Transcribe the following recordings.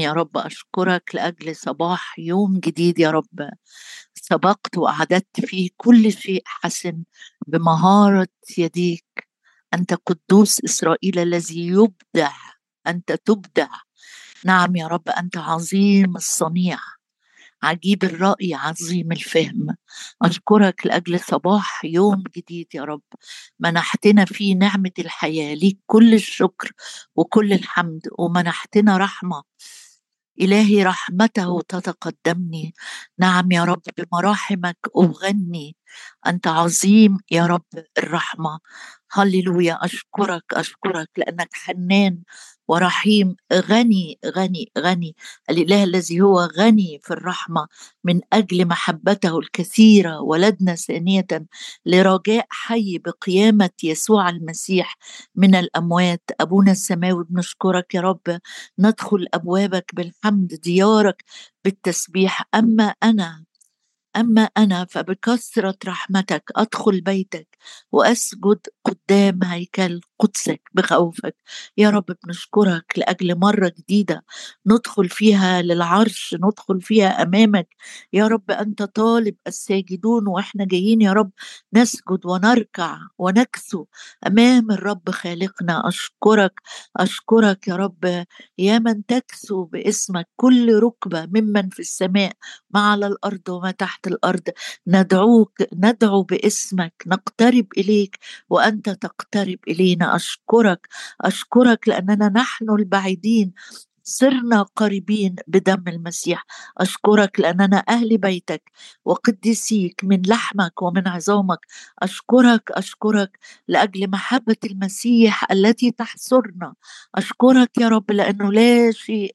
يا رب أشكرك لأجل صباح يوم جديد يا رب. سبقت وأعددت فيه كل شيء حسن بمهارة يديك. أنت قدوس إسرائيل الذي يبدع. أنت تبدع. نعم يا رب أنت عظيم الصنيع. عجيب الرأي عظيم الفهم. أشكرك لأجل صباح يوم جديد يا رب. منحتنا فيه نعمة الحياة. ليك كل الشكر وكل الحمد ومنحتنا رحمة. إلهي رحمته تتقدمني. نعم يا رب بمراحمك أغني أنت عظيم يا رب الرحمة. هللويا أشكرك أشكرك لأنك حنان ورحيم. غني غني غني. الإله الذي هو غني في الرحمة من أجل محبته الكثيرة ولدنا ثانية لرجاء حي بقيامة يسوع المسيح من الأموات. أبونا السماوي بنشكرك يا رب. ندخل أبوابك بالحمد ديارك بالتسبيح. أما أنا أما أنا فبكثرة رحمتك أدخل بيتك. وأسجد قدام هيكل قدسك بخوفك. يا رب بنشكرك لأجل مرة جديدة ندخل فيها للعرش ندخل فيها أمامك. يا رب أنت طالب الساجدون وإحنا جايين يا رب نسجد ونركع ونكسو أمام الرب خالقنا. أشكرك أشكرك يا رب يا من تكسو باسمك. كل ركبة ممن في السماء ما على الأرض وما تحت الأرض. ندعوك ندعو باسمك. نقترب إليك وأنت تقترب إلينا. أشكرك أشكرك لأننا نحن البعيدين صرنا قريبين بدم المسيح. أشكرك لأننا أهل بيتك وقدسيك من لحمك ومن عظامك. أشكرك أشكرك لأجل محبة المسيح التي تحصرنا. أشكرك يا رب لأنه لا شيء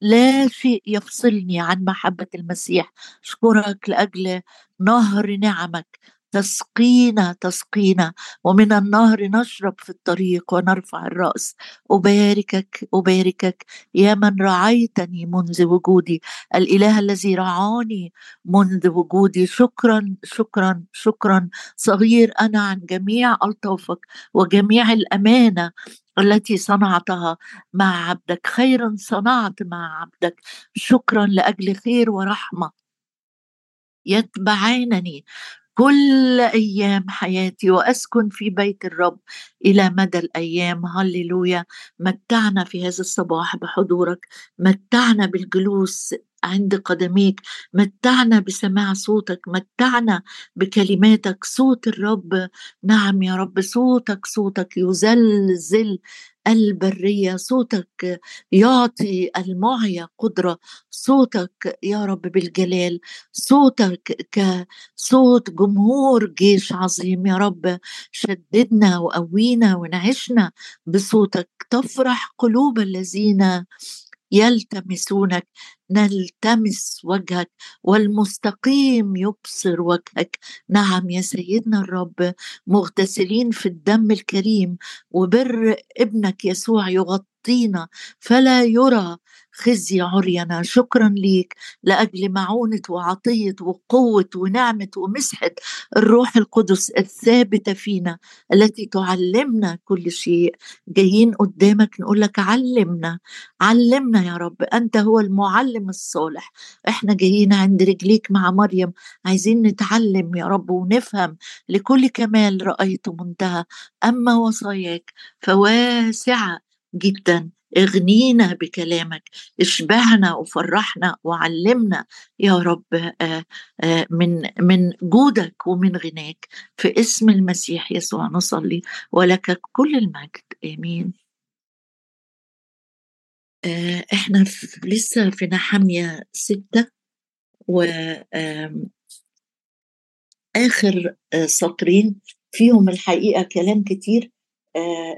لا شيء يفصلني عن محبة المسيح. أشكرك لأجل نهر نعمك. تسقينا تسقينا. ومن النهر نشرب في الطريق ونرفع الرأس. أباركك أباركك يا من رعيتني منذ وجودي. الإله الذي رعاني منذ وجودي. شكرا شكرا شكرا. صغير أنا عن جميع ألطافك وجميع الأمانة التي صنعتها مع عبدك. خيرا صنعت مع عبدك. شكرا لأجل خير ورحمة. يتبعانني كل أيام حياتي وأسكن في بيت الرب إلى مدى الأيام. هللويا. متعنا في هذا الصباح بحضورك. متعنا بالجلوس عند قدميك. متعنا بسماع صوتك. متعنا بكلماتك. صوت الرب. نعم يا رب صوتك صوتك يزلزل البرية صوتك يعطي المعية قدرة صوتك يا رب بالجلال صوتك كصوت جمهور جيش عظيم يا رب شددنا وقوينا ونعشنا بصوتك تفرح قلوب الذين يلتمسونك نلتمس وجهك والمستقيم يبصر وجهك. نعم يا سيدنا الرب مغتسلين في الدم الكريم وبر ابنك يسوع يغطينا فلا يرى خزي عرينا شكرا ليك. لأجل معونة وعطية وقوة ونعمة ومسحة الروح القدس الثابتة فينا التي تعلمنا كل شيء. جايين قدامك نقول لك علمنا علمنا يا رب. أنت هو المعلم الصالح. إحنا جايين عند رجليك مع مريم. عايزين نتعلم يا رب ونفهم لكل كمال رأيت منتهى. أما وصاياك فواسعة جدا. اغنينا بكلامك اشبعنا وفرحنا وعلمنا يا رب آه، آه، من من جودك ومن غناك. في اسم المسيح يسوع نصلي ولك كل المجد. آمين. آه، إحنا لسه في نحمية ستة و آخر سطرين فيهم الحقيقة كلام كتير.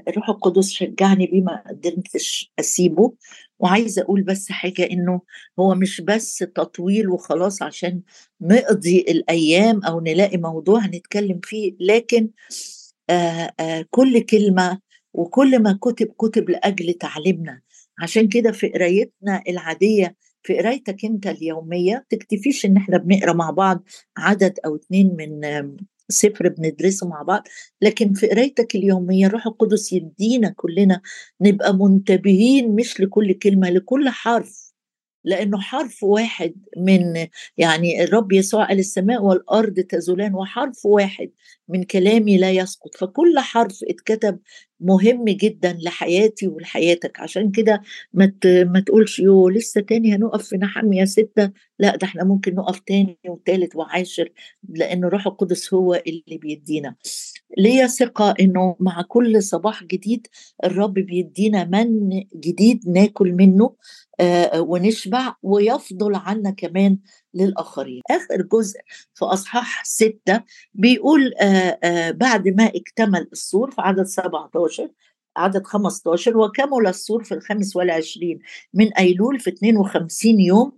الروح القدس شجعني بيه ما قدرتش أسيبه. وعايزة أقول بس حاجة إنه هو مش بس تطويل وخلاص عشان نقضي الأيام أو نلاقي موضوع نتكلم فيه لكن آآ آه، آآ آه، كل كلمة وكل ما كتب كتب لأجل تعليمنا. عشان كده في قرايتنا العادية في قرايتك أنت اليومية تكتفيش إن إحنا بنقرأ مع بعض عدد أو اتنين من سفر بندرسه مع بعض لكن في قرايتك اليومية الروح القدس يدينا كلنا نبقى منتبهين مش لكل كلمة لكل حرف. لأنه حرف واحد من يعني الرب يسوع قال السماء والأرض تزولان وحرف واحد من كلامي لا يسقط. فكل حرف اتكتب مهم جدا لحياتي ولحياتك. عشان كده ما ما تقولش يو لسه تاني هنقف في نحمية ستة. لا ده إحنا ممكن نقف تاني وتالت وعاشر لأن روح القدس هو اللي بيدينا. ليا ثقة إنه مع كل صباح جديد الرب بيدينا من جديد ناكل منه. ونشبع ويفضل عنا كمان للآخرين. آخر جزء في أصحاح ستة بيقول آه آه بعد ما اكتمل السور في عدد 17 عدد 15 وكمل السور في الخامس والعشرين من أيلول في 52 يوم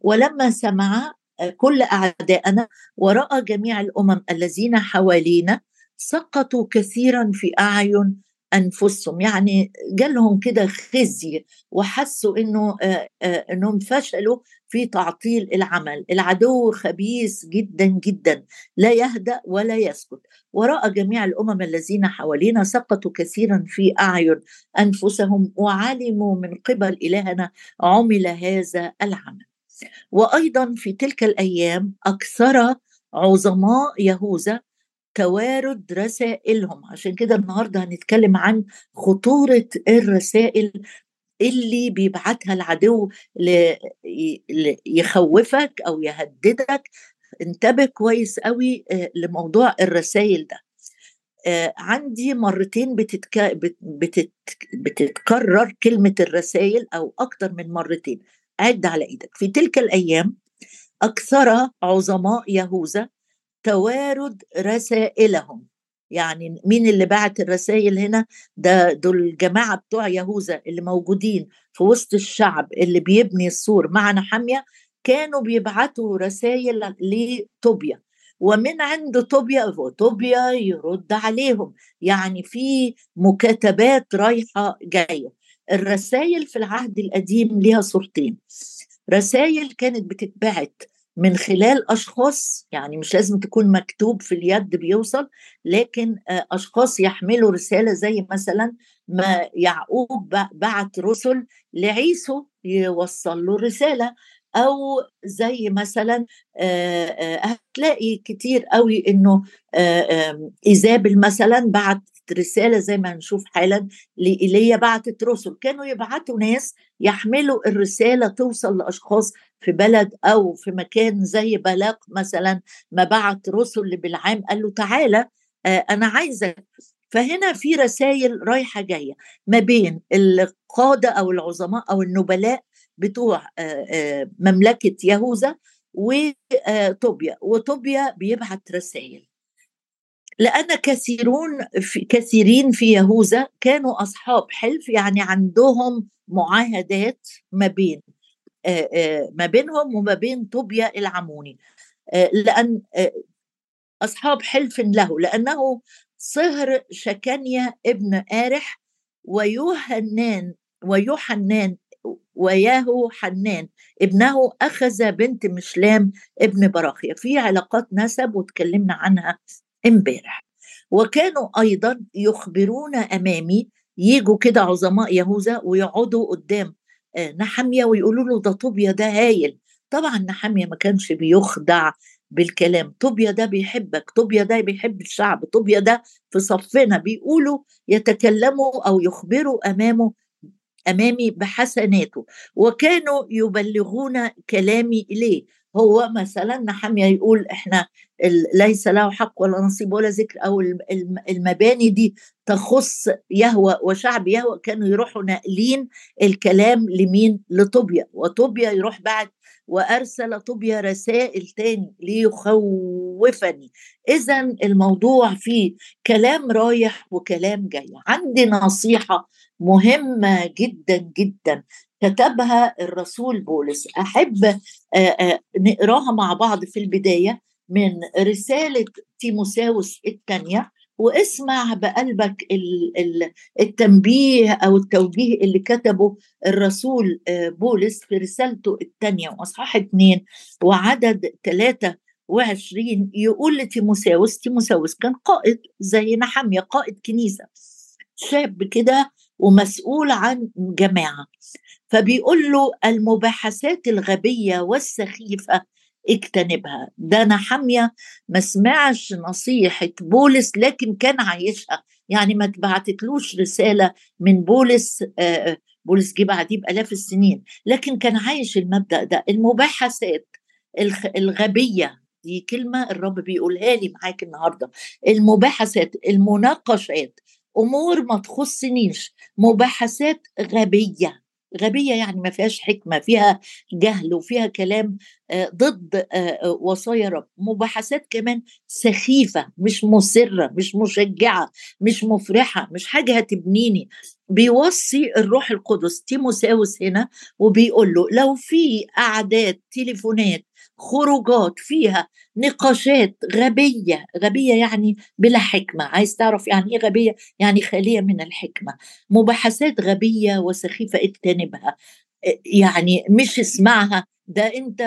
ولما سمع كل أعدائنا ورأى جميع الأمم الذين حوالينا سقطوا كثيرا في أعين أنفسهم. يعني جالهم كده خزي وحسوا إنه إنهم فشلوا في تعطيل العمل. العدو خبيث جدا جدا. لا يهدأ ولا يسكت. وراى جميع الأمم الذين حوالينا سقطوا كثيرا في أعين أنفسهم وعلموا من قبل إلهنا عمل هذا العمل. وأيضا في تلك الأيام أكثر عظماء يهوذا توارد رسائلهم. عشان كده النهارده هنتكلم عن خطورة الرسائل اللي بيبعتها العدو يخوفك أو يهددك. انتبه كويس قوي آه، لموضوع الرسائل ده. آه، عندي مرتين بتتك... بتت... بتتكرر كلمة الرسائل أو أكتر من مرتين. عد على إيدك. في تلك الأيام أكثر عظماء يهوذا توارد رسائلهم. يعني مين اللي بعت الرسائل هنا؟ ده دول الجماعة بتوع يهوذا اللي موجودين في وسط الشعب اللي بيبني السور مع نحمية كانوا بيبعتوا رسائل لطوبيا ومن عند طوبيا طوبيا يرد عليهم. يعني في مكاتبات رايحة جاية. الرسائل في العهد القديم ليها صورتين. رسائل كانت بتتبعت من خلال أشخاص يعني مش لازم تكون مكتوب في اليد بيوصل لكن آه، أشخاص يحملوا رسالة زي مثلا ما يعقوب بعت رسل لعيسو يوصل له الرساله أو زي مثلا آه، آه، هتلاقي كتير قوي إنه إيزابل مثلا بعت رسالة زي ما هنشوف حالا لايليا بعتت رسل. كانوا يبعتوا ناس يحملوا الرسالة توصل لأشخاص في بلد أو في مكان زي بلاق مثلا ما بعت رسل لبلعام قال له تعالى آه، أنا عايزك. فهنا في رسائل رايحة جاية ما بين القادة أو العظماء أو النبلاء بتوع آه، آه، مملكة يهوذا وطوبيا وطوبيا بيبعت رسائل. لأن كثيرون في كثيرين في يهوذا كانوا أصحاب حلف يعني عندهم معاهدات ما بين ما بينهم وما طوبيا طوبيا العموني. لأن أصحاب حلف له لأنه صهر شكنيا ابن آرح ويوحنان ويوحنان وياهو حنان ابنه أخذ بنت مشلام ابن براخيا في علاقات نسب وتكلمنا عنها امبارح. وكانوا أيضا يخبرون أمامي يجوا كده عظماء يهوذا ويقعدوا قدام آه، نحمية ويقولوا له ده طوبيا ده هايل. طبعا نحمية ما كانش بيخدع بالكلام. طوبيا ده بيحبك طوبيا ده بيحب الشعب طوبيا ده في صفنا. بيقولوا يتكلموا أو يخبروا أمامه أمامي بحسناته. وكانوا يبلغون كلامي إليه. هو مثلا نحمية يقول إحنا ليس له حق ولا نصيب ولا ذكر أو المباني دي تخص يهوى وشعب يهوى كانوا يروحوا ناقلين الكلام لمين؟ لطوبيا. وطوبيا يروح بعد وأرسل طوبيا رسائل تاني ليخوفني. اذا الموضوع فيه كلام رايح وكلام جاي. عندي نصيحة مهمة جدا جدا. كتبها الرسول بولس. أحب نقراها مع بعض في البداية من رسالة تيموساوس الثانية واسمع بقلبك التنبيه أو التوجيه اللي كتبه الرسول بولس في رسالته الثانية واصحاح اثنين وعدد ثلاثة وعشرين يقول لتيموساوس تيموساوس كان قائد زي نحمية قائد كنيسة. شاب كده ومسؤول عن جماعة. فبيقول له المباحثات الغبية والسخيفة اجتنبها. ده أنا حامية ما سمعش نصيحة بولس لكن كان عايشها. يعني ما تبعتتلوش رسالة من بولس بولس جه بعديه بألاف السنين. لكن كان عايش المبدأ ده. المباحثات الغبية دي كلمة الرب بيقولها لي معاك النهارده. المباحثات المناقشات أمور ما تخصنيش مباحثات غبية غبية يعني ما فيهاش حكمة فيها جهل وفيها كلام آه، ضد آه، آه، وصايا رب. مباحثات كمان سخيفة مش مسرة مش مشجعة مش مفرحة مش حاجة هتبنيني. بيوصي الروح القدس. تيموساوس هنا وبيقول له لو في أعداد تليفونات خروجات فيها نقاشات غبية غبية يعني بلا حكمة. عايز تعرف يعني إيه غبية؟ يعني خاليه من الحكمة. مباحثات غبية وسخيفة اجتنبها. يعني مش اسمعها. ده أنت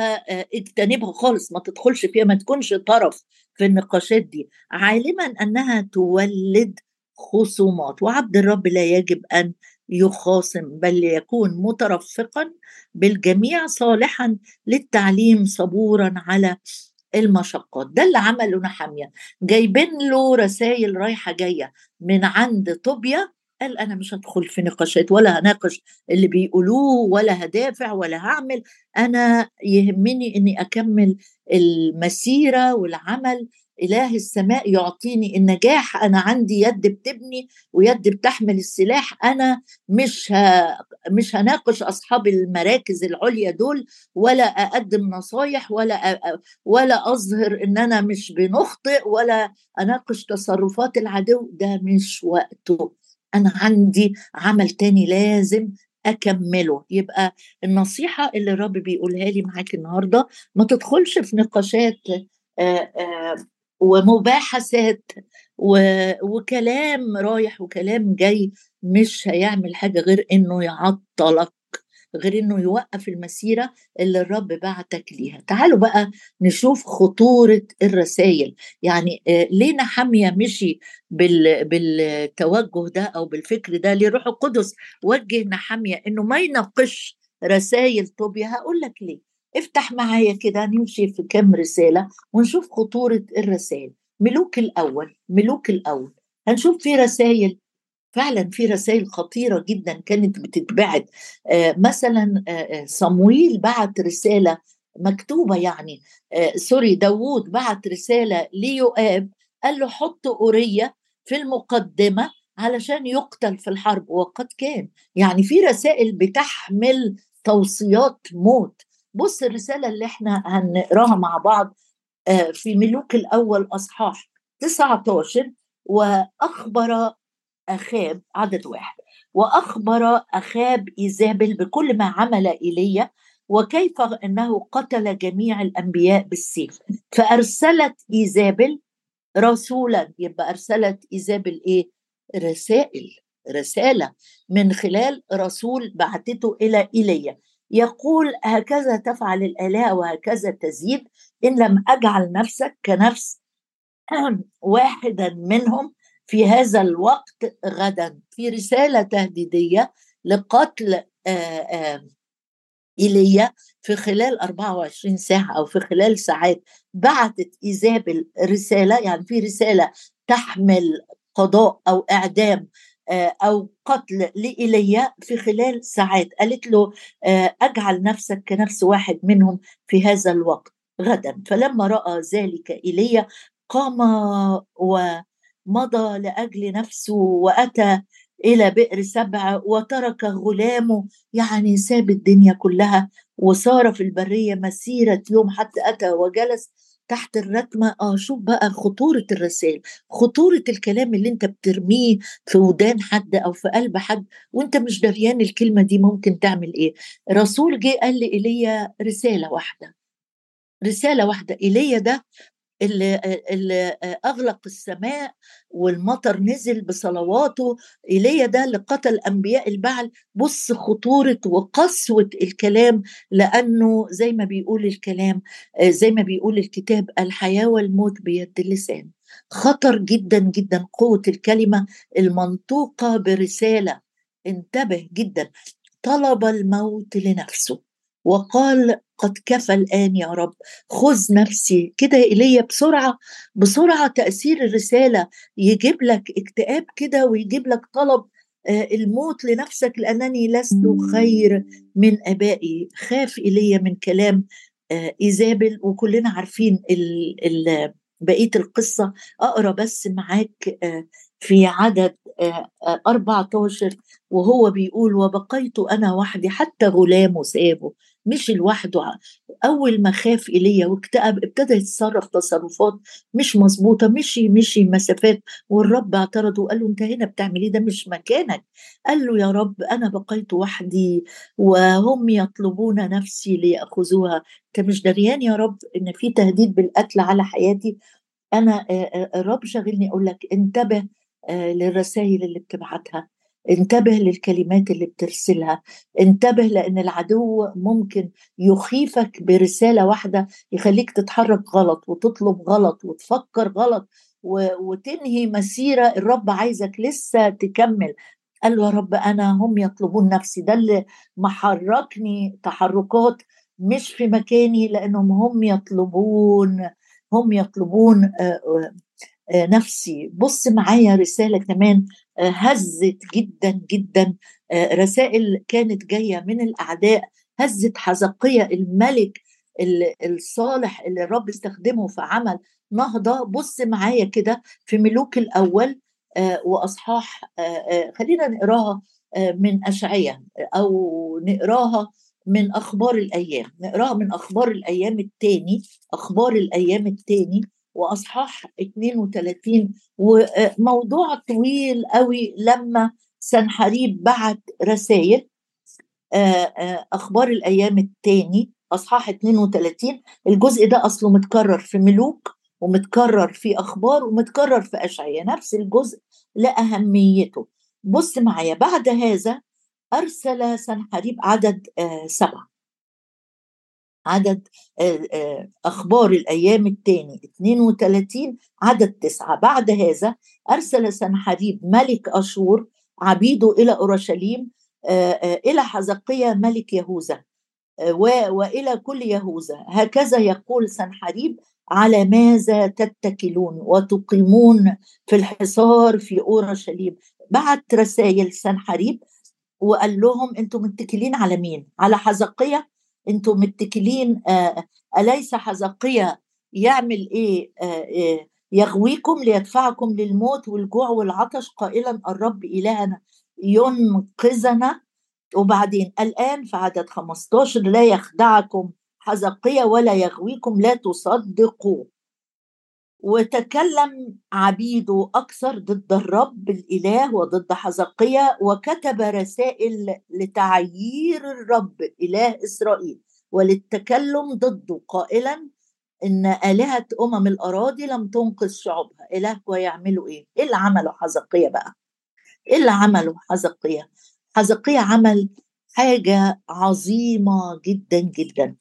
اجتنبها خالص. ما تدخلش فيها ما تكونش طرف في النقاشات دي. عالما أنها تولد خصومات. وعبد الرب لا يجب أن يخاصم بل يكون مترفقا بالجميع صالحا للتعليم صبورا على المشقات. ده اللي عمله نحمية جايبين له رسائل رايحة جاية من عند طوبيا. قال أنا مش هدخل في نقاشات ولا هناقش اللي بيقولوه ولا هدافع ولا هعمل. أنا يهمني إني أكمل المسيرة والعمل إله السماء يعطيني النجاح أنا عندي يد بتبني ويد بتحمل السلاح أنا مش ه... مش هناقش أصحاب المراكز العليا دول ولا أقدم نصايح ولا أ... ولا أظهر إن أنا مش بنخطئ ولا أناقش تصرفات العدو ده مش وقته. أنا عندي عمل تاني لازم أكمله. يبقى النصيحة اللي الرب بيقولها لي معاك النهارده ما تدخلش في نقاشات ومباحثات. وكلام رايح وكلام جاي مش هيعمل حاجة غير إنه يعطلك غير إنه يوقف المسيرة اللي الرب بعتك ليها. تعالوا بقى نشوف خطورة الرسائل يعني آه، ليه نحمية مشي بال... بالتوجه ده أو بالفكر ده ليه روح القدس؟ وجه نحمية إنه ما يناقش رسائل طوبيا هقول لك ليه. افتح معايا كده نمشي في كم رسالة ونشوف خطورة الرسائل. ملوك الأول ملوك الأول. هنشوف في رسائل فعلا في رسائل خطيرة جدا كانت بتتبعت. آه مثلا آه, آه، صمويل بعت رسالة مكتوبة يعني سوري داوود بعت رسالة ليؤاب قال له حط أورية في المقدمة علشان يقتل في الحرب. وقد كان يعني في رسائل بتحمل توصيات موت. بص الرسالة اللي إحنا هنقراها مع بعض آه، في ملوك الأول أصحاح 19 وأخبر أخاب عدد واحد وأخبر أخاب إيزابل بكل ما عمل ايليا وكيف أنه قتل جميع الأنبياء بالسيف. فأرسلت إيزابل رسولا يبقى أرسلت إيزابل إيه؟ رسائل رسالة من خلال رسول بعثته إلى ايليا يقول هكذا تفعل الآلهة وهكذا تزيد إن لم أجعل نفسك كنفس واحدا منهم في هذا الوقت غدا. في رسالة تهديدية لقتل إيليا في خلال 24 ساعة أو في خلال ساعات. بعتت إيزابل رسالة يعني في رسالة تحمل قضاء أو إعدام آه، أو قتل لايليا في خلال ساعات. قالت له آه، أجعل نفسك كنفس واحد منهم في هذا الوقت غدا. فلما رأى ذلك ايليا قام ومضى لأجل نفسه وأتى إلى بئر سبع وترك غلامه يعني ساب الدنيا كلها وصار في البرية مسيرة يوم حتى أتى وجلس تحت الرتمة آه شوف بقى خطورة الرسائل خطورة الكلام اللي أنت بترميه في ودان حد أو في قلب حد وأنت مش دريان الكلمة دي ممكن تعمل إيه. رسول جه قال لي ايليا رسالة واحدة رسالة واحدة إيليا ده اللي, اللي أغلق السماء والمطر نزل بصلواته. إيليا ده اللي قتل أنبياء البعل. بص خطورة وقسوة الكلام لأنه زي ما بيقول الكلام زي ما بيقول الكتاب الحياة والموت بيد اللسان. خطر جدا جدا قوة الكلمة المنطوقة برسالة. انتبه جدا. طلب الموت لنفسه. وقال قد كفى الآن يا رب. خذ نفسي كده إلي بسرعة بسرعة تأثير الرسالة. يجيب لك اكتئاب كده ويجيب لك طلب آه، الموت لنفسك لأنني لست خير من أبائي. خاف إلي من كلام آه، إيزابل وكلنا عارفين بقية القصة. أقرأ بس معاك آه، في عدد 14 وهو بيقول وبقيت أنا وحدي حتى غلامه سابه مش لوحده أول ما خاف ايليا واكتئب ابتدى يتصرف تصرفات مش مظبوطة مشي مشي مسافات والرب اعترض وقال له أنت هنا بتعمل إيه؟ ده مش مكانك. قال له يا رب أنا بقيت وحدي وهم يطلبون نفسي ليأخذوها. أنت مش دريان يا رب إن في تهديد بالقتل على حياتي؟ أنا الرب شاغلني أقول لك انتبه للرسائل اللي بتبعتها. انتبه للكلمات اللي بترسلها. انتبه لأن العدو ممكن يخيفك برسالة واحدة يخليك تتحرك غلط وتطلب غلط وتفكر غلط وتنهي مسيرة الرب عايزك لسه تكمل. قال له يا رب أنا هم يطلبون نفسي. ده اللي محركني تحركات مش في مكاني لأنهم هم يطلبون هم يطلبون آه، آه، آه، نفسي. بص معايا رسالة كمان آه، هزت جدا جدا. آه، رسائل كانت جاية من الأعداء. هزت حزقية الملك الصالح اللي الرب استخدمه في عمل. نهضة. بص معايا كده في ملوك الأول وأصحاح خلينا نقراها من اشعياء أو نقراها من أخبار الأيام. نقراها من أخبار الأيام الثاني أخبار الأيام الثاني وأصحاح 32 وموضوع طويل قوي لما سنحريب بعت رسائل أخبار الأيام الثاني أصحاح 32 الجزء ده أصله متكرر في ملوك ومتكرر في أخبار ومتكرر في اشعياء نفس الجزء لأهميته. بص معايا بعد هذا أرسل سنحريب عدد سبعة. عدد أخبار الأيام الثاني 32 عدد تسعة. بعد هذا أرسل سنحريب ملك أشور عبيده إلى أورشليم إلى حزقية ملك يهوذا وإلى كل يهوذا. هكذا يقول سنحريب على ماذا تتكلون وتقيمون في الحصار في أورشليم. بعت رسائل سنحريب وقال لهم أنتم متكلين على مين؟ على حزقية أنتم متكلين آه أليس حزقية يعمل إيه؟ آه آه يغويكم ليدفعكم للموت والجوع والعطش؟ قائلا الرب إلهنا ينقذنا. وبعدين الآن في عدد 15 لا يخدعكم حزقية ولا يغويكم لا تصدقوا. وتكلم عبيده أكثر ضد الرب الإله وضد حزقية وكتب رسائل لتعيير الرب إله إسرائيل وللتكلم ضده قائلا إن آلهة أمم الأراضي لم تنقذ شعوبها إلهكم يعملوا إيه؟ إيه اللي عمله حزقية بقى؟ إيه اللي عمله حزقية؟ حزقية عمل حاجة عظيمة جدا جدا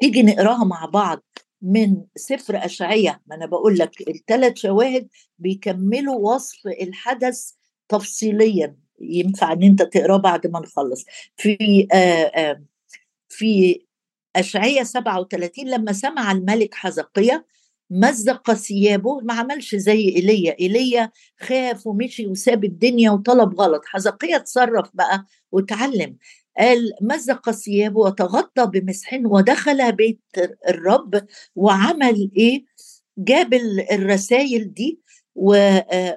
تيجي نقراها مع بعض من سفر أشعية ما أنا بقول لك الثلاث شواهد بيكملوا وصف الحدث تفصيليا ينفع إن أنت تقراه بعد ما نخلص. في آآ آآ في أشعية 37 لما سمع الملك حزقية مزق ثيابه ما عملش زي إيليا. إيليا خاف ومشي وساب الدنيا وطلب غلط. حزقية اتصرف بقى وتعلم قال مزق ثيابه وتغطى بمسح ودخل بيت الرب وعمل إيه؟ جاب الرسائل دي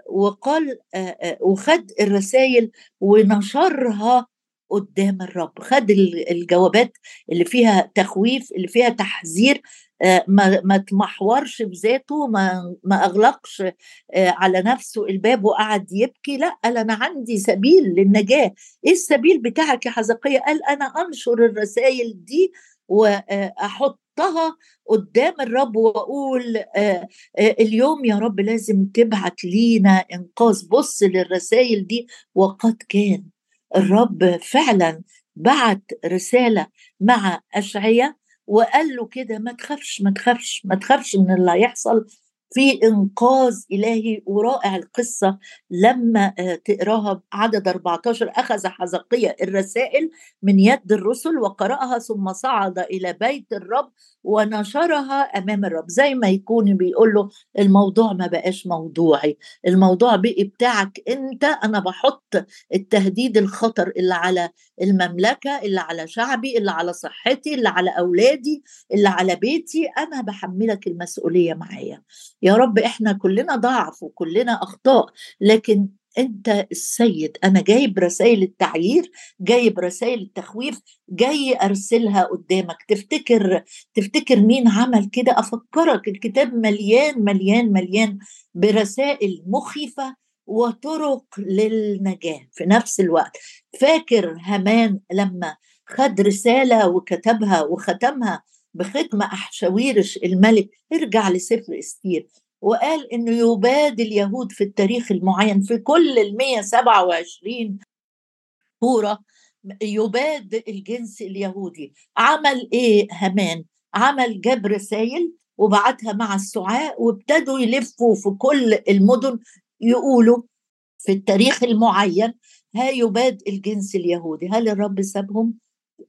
وقال وخد الرسائل ونشرها قدام الرب. خد الجوابات اللي فيها تخويف اللي فيها تحذير ما ما تمحورش بذاته ما ما أغلقش آه، على نفسه الباب وقعد يبكي. لا قال أنا عندي سبيل للنجاة. إيه السبيل بتاعك يا حزقية؟ قال أنا أنشر الرسائل دي وأحطها قدام الرب وأقول آه، اليوم يا رب لازم تبعت لينا إنقاذ. بص للرسائل دي. وقد كان الرب فعلا بعت رسالة مع اشعياء وقال له كده ما تخافش ما تخافش ما تخافش من اللي هيحصل في إنقاذ إلهي ورائع القصة. لما آه، تقراها عدد 14 أخذ حزقية الرسائل من يد الرسل وقرأها ثم صعد إلى بيت الرب ونشرها أمام الرب. زي ما يكون بيقول له الموضوع ما بقاش موضوعي. الموضوع بقي بتاعك أنت أنا بحط التهديد الخطر اللي على المملكة اللي على شعبي اللي على صحتي اللي على أولادي اللي على بيتي. أنا بحملك المسؤولية معايا. يا رب إحنا كلنا ضعف وكلنا أخطاء لكن أنت السيد أنا جايب رسائل التعيير جايب رسائل التخويف جاي أرسلها قدامك تفتكر تفتكر مين عمل كده؟ أفكرك الكتاب مليان مليان مليان برسائل مخيفة وطرق للنجاة في نفس الوقت. فاكر همان لما خد رسالة وكتبها وختمها بختم احشاويرش الملك ارجع لسفر إستير. وقال إنه يباد اليهود في التاريخ المعين في كل ال 127 سوره يباد الجنس اليهودي. عمل إيه همان؟ عمل جاب رسائل وبعتها مع السعاء وابتدوا يلفوا في كل المدن يقولوا في التاريخ المعين ها يباد الجنس اليهودي. هل الرب سابهم؟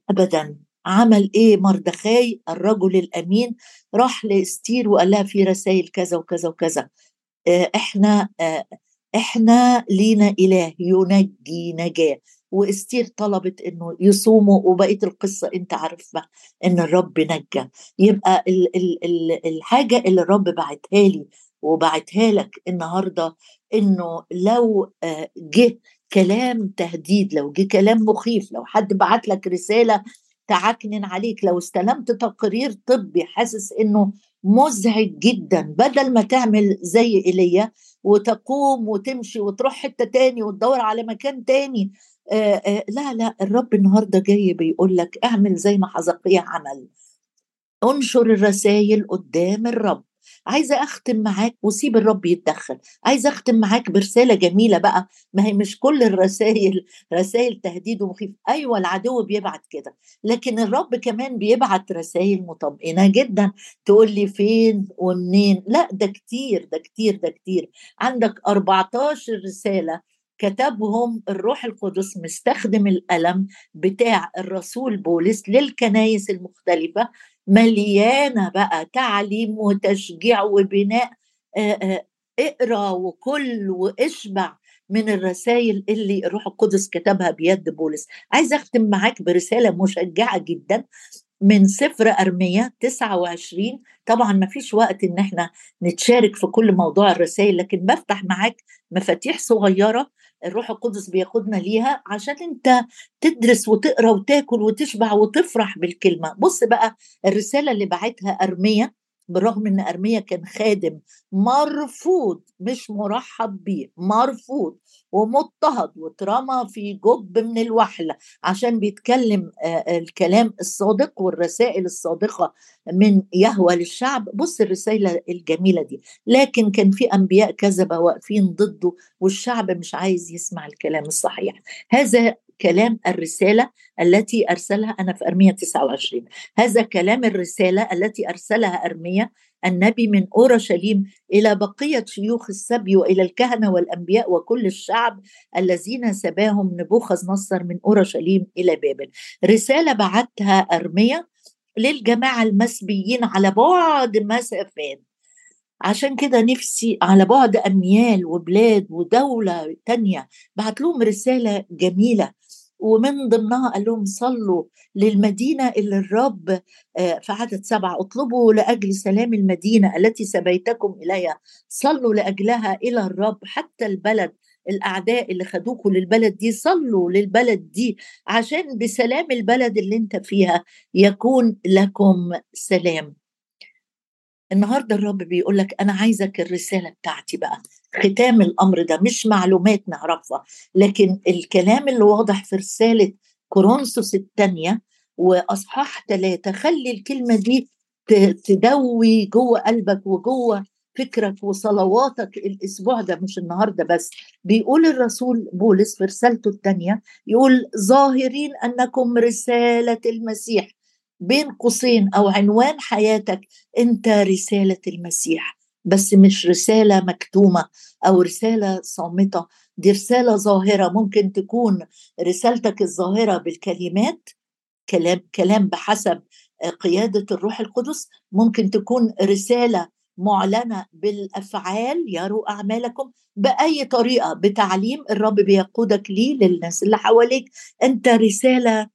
ابدا. عمل إيه مردخاي الرجل الأمين راح لاستير وقال لها في رسائل كذا وكذا وكذا. آه، إحنا آه، إحنا لينا إله ينجي نجاة. واستير طلبت إنه يصوموا وبقيه القصة أنت عارفها إن الرب نجى. يبقى ال ال ال الحاجة اللي الرب بعتها لي وبعتها لك النهارده إنه لو آه، جه كلام تهديد لو جه كلام مخيف لو حد بعت لك رسالة تعكنن عليك. لو استلمت تقرير طبي حاسس إنه مزعج جدا بدل ما تعمل زي إيليا وتقوم وتمشي وتروح حتة تاني وتدور على مكان تاني آآ آآ لا لا الرب النهارده جاي بيقول لك اعمل زي ما حزقية عمل. انشر الرسائل قدام الرب. عايزة أختم معاك وسيب الرب يتدخل. عايزة أختم معاك برسالة جميلة بقى. ما هي مش كل الرسائل رسائل تهديد ومخيف. أيوه العدو بيبعت كده. لكن الرب كمان بيبعت رسائل مطمئنة جدا. تقول لي فين ومنين؟ لا ده كتير ده كتير ده كتير. عندك 14 رسالة كتبهم الروح القدس مستخدم القلم بتاع الرسول بولس للكنايس المختلفة مليانة بقى تعليم وتشجيع وبناء. اقرأ وكل واشبع من الرسائل اللي الروح القدس كتبها بيد بولس. عايز أختم معاك برسالة مشجعة جدا. من سفر أرمية 29 طبعا ما فيش وقت إن إحنا نتشارك في كل موضوع الرسائل لكن بفتح معاك مفاتيح صغيرة الروح القدس بياخدنا ليها عشان أنت تدرس وتقرأ وتاكل وتشبع وتفرح بالكلمة. بص بقى الرسالة اللي بعتها أرمية. بالرغم إن أرميا كان خادم مرفوض مش مرحب بيه مرفوض ومضطهد واترمى في جب من الوحلة عشان بيتكلم الكلام الصادق والرسائل الصادقة من يهوى للشعب. بص الرسالة الجميلة دي. لكن كان في أنبياء كذبه واقفين ضده والشعب مش عايز يسمع الكلام الصحيح. هذا كلام الرسالة التي أرسلها أنا في أرمية 29 هذا كلام الرسالة التي أرسلها أرمية النبي من أورشليم إلى بقية شيوخ السبي وإلى الكهنة والأنبياء وكل الشعب الذين سباهم نبوخذ نصر من أورشليم إلى بابل. رسالة بعتها أرمية للجماعة المسبيين على بعد مسافات. عشان كده نفسي على بعد أميال وبلاد ودولة تانية. بعت لهم رسالة جميلة. ومن ضمنها قال لهم صلوا للمدينة اللي الرب آه، في عدد سبعة اطلبوا لأجل سلام المدينة التي سبيتكم إليها صلوا لأجلها إلى الرب حتى البلد الأعداء اللي خدوكوا للبلد دي صلوا للبلد دي عشان بسلام البلد اللي أنت فيها يكون لكم سلام. النهارده الرب بيقول لك أنا عايزك الرسالة بتاعتي بقى. ختام الأمر ده مش معلومات نعرفها لكن الكلام اللي واضح في رسالة كورنثوس الثانية وأصحاح ثلاثة خلي الكلمة دي تدوي جوه قلبك وجوه فكرك وصلواتك الأسبوع ده مش النهارده بس. بيقول الرسول بولس في رسالته الثانية يقول ظاهرين أنكم رسالة المسيح. بين قوسين أو عنوان حياتك أنت رسالة المسيح. بس مش رسالة مكتومة أو رسالة صامتة دي رسالة ظاهرة. ممكن تكون رسالتك الظاهرة بالكلمات كلام كلام بحسب قيادة الروح القدس. ممكن تكون رسالة معلنة بالأفعال يروا أعمالكم بأي طريقة بتعليم الرب بيقودك ليه للناس اللي حواليك. أنت رسالة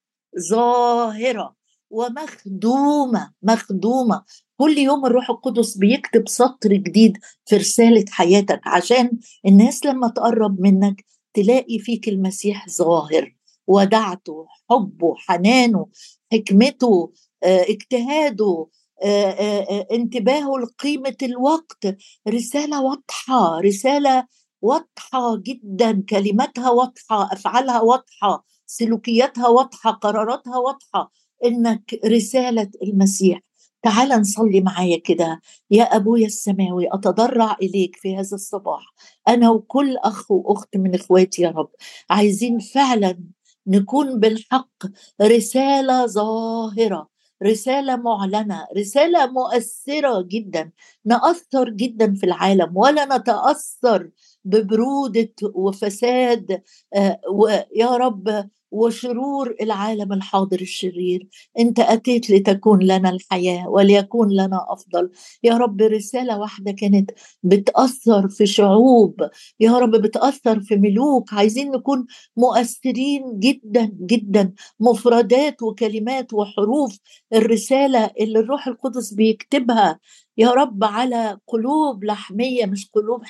ظاهرة. ومخدومة مخدومة. كل يوم الروح القدس بيكتب سطر جديد في رسالة حياتك عشان الناس لما تقرب منك تلاقي فيك المسيح ظاهر ودعته حبه حنانه حكمته آه، اجتهاده آه، آه، انتباهه لقيمة الوقت. رسالة واضحة رسالة واضحة جدا كلماتها واضحة أفعالها واضحة سلوكياتها واضحة قراراتها واضحة. إنك رسالة المسيح. تعال نصلي معايا كده. يا أبويا السماوي أتضرع إليك في هذا الصباح. أنا وكل أخ وأخت من إخواتي يا رب عايزين فعلا نكون بالحق رسالة ظاهرة رسالة معلنة رسالة مؤثرة جدا. نأثر جدا في العالم ولا نتأثر ببرودة وفساد آه، ويا رب وشرور العالم الحاضر الشرير. أنت أتيت لتكون لنا الحياة وليكون لنا أفضل. يا رب رسالة واحدة كانت بتأثر في شعوب. يا رب بتأثر في ملوك. عايزين نكون مؤثرين جدا جدا. مفردات وكلمات وحروف الرسالة اللي الروح القدس بيكتبها. يا رب على قلوب لحمية مش قلوب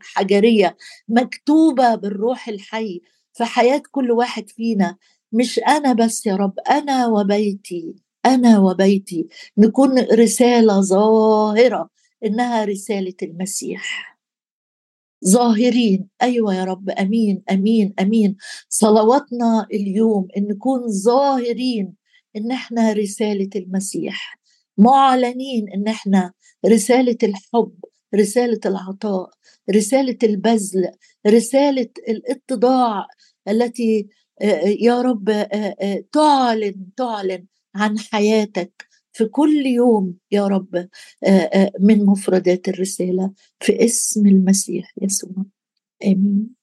حجرية. مكتوبة بالروح الحي. في حياة كل واحد فينا مش أنا بس يا رب أنا وبيتي أنا وبيتي. نكون رسالة ظاهرة إنها رسالة المسيح. ظاهرين. أيوه يا رب. أمين أمين أمين. صلواتنا اليوم إن نكون ظاهرين إن إحنا رسالة المسيح. معلنين إن إحنا رسالة الحب. رسالة العطاء رسالة البذل رسالة الإتضاع التي يا رب تعلن تعلن عن حياتك في كل يوم يا رب من مفردات الرسالة في اسم المسيح يسوع. آمين.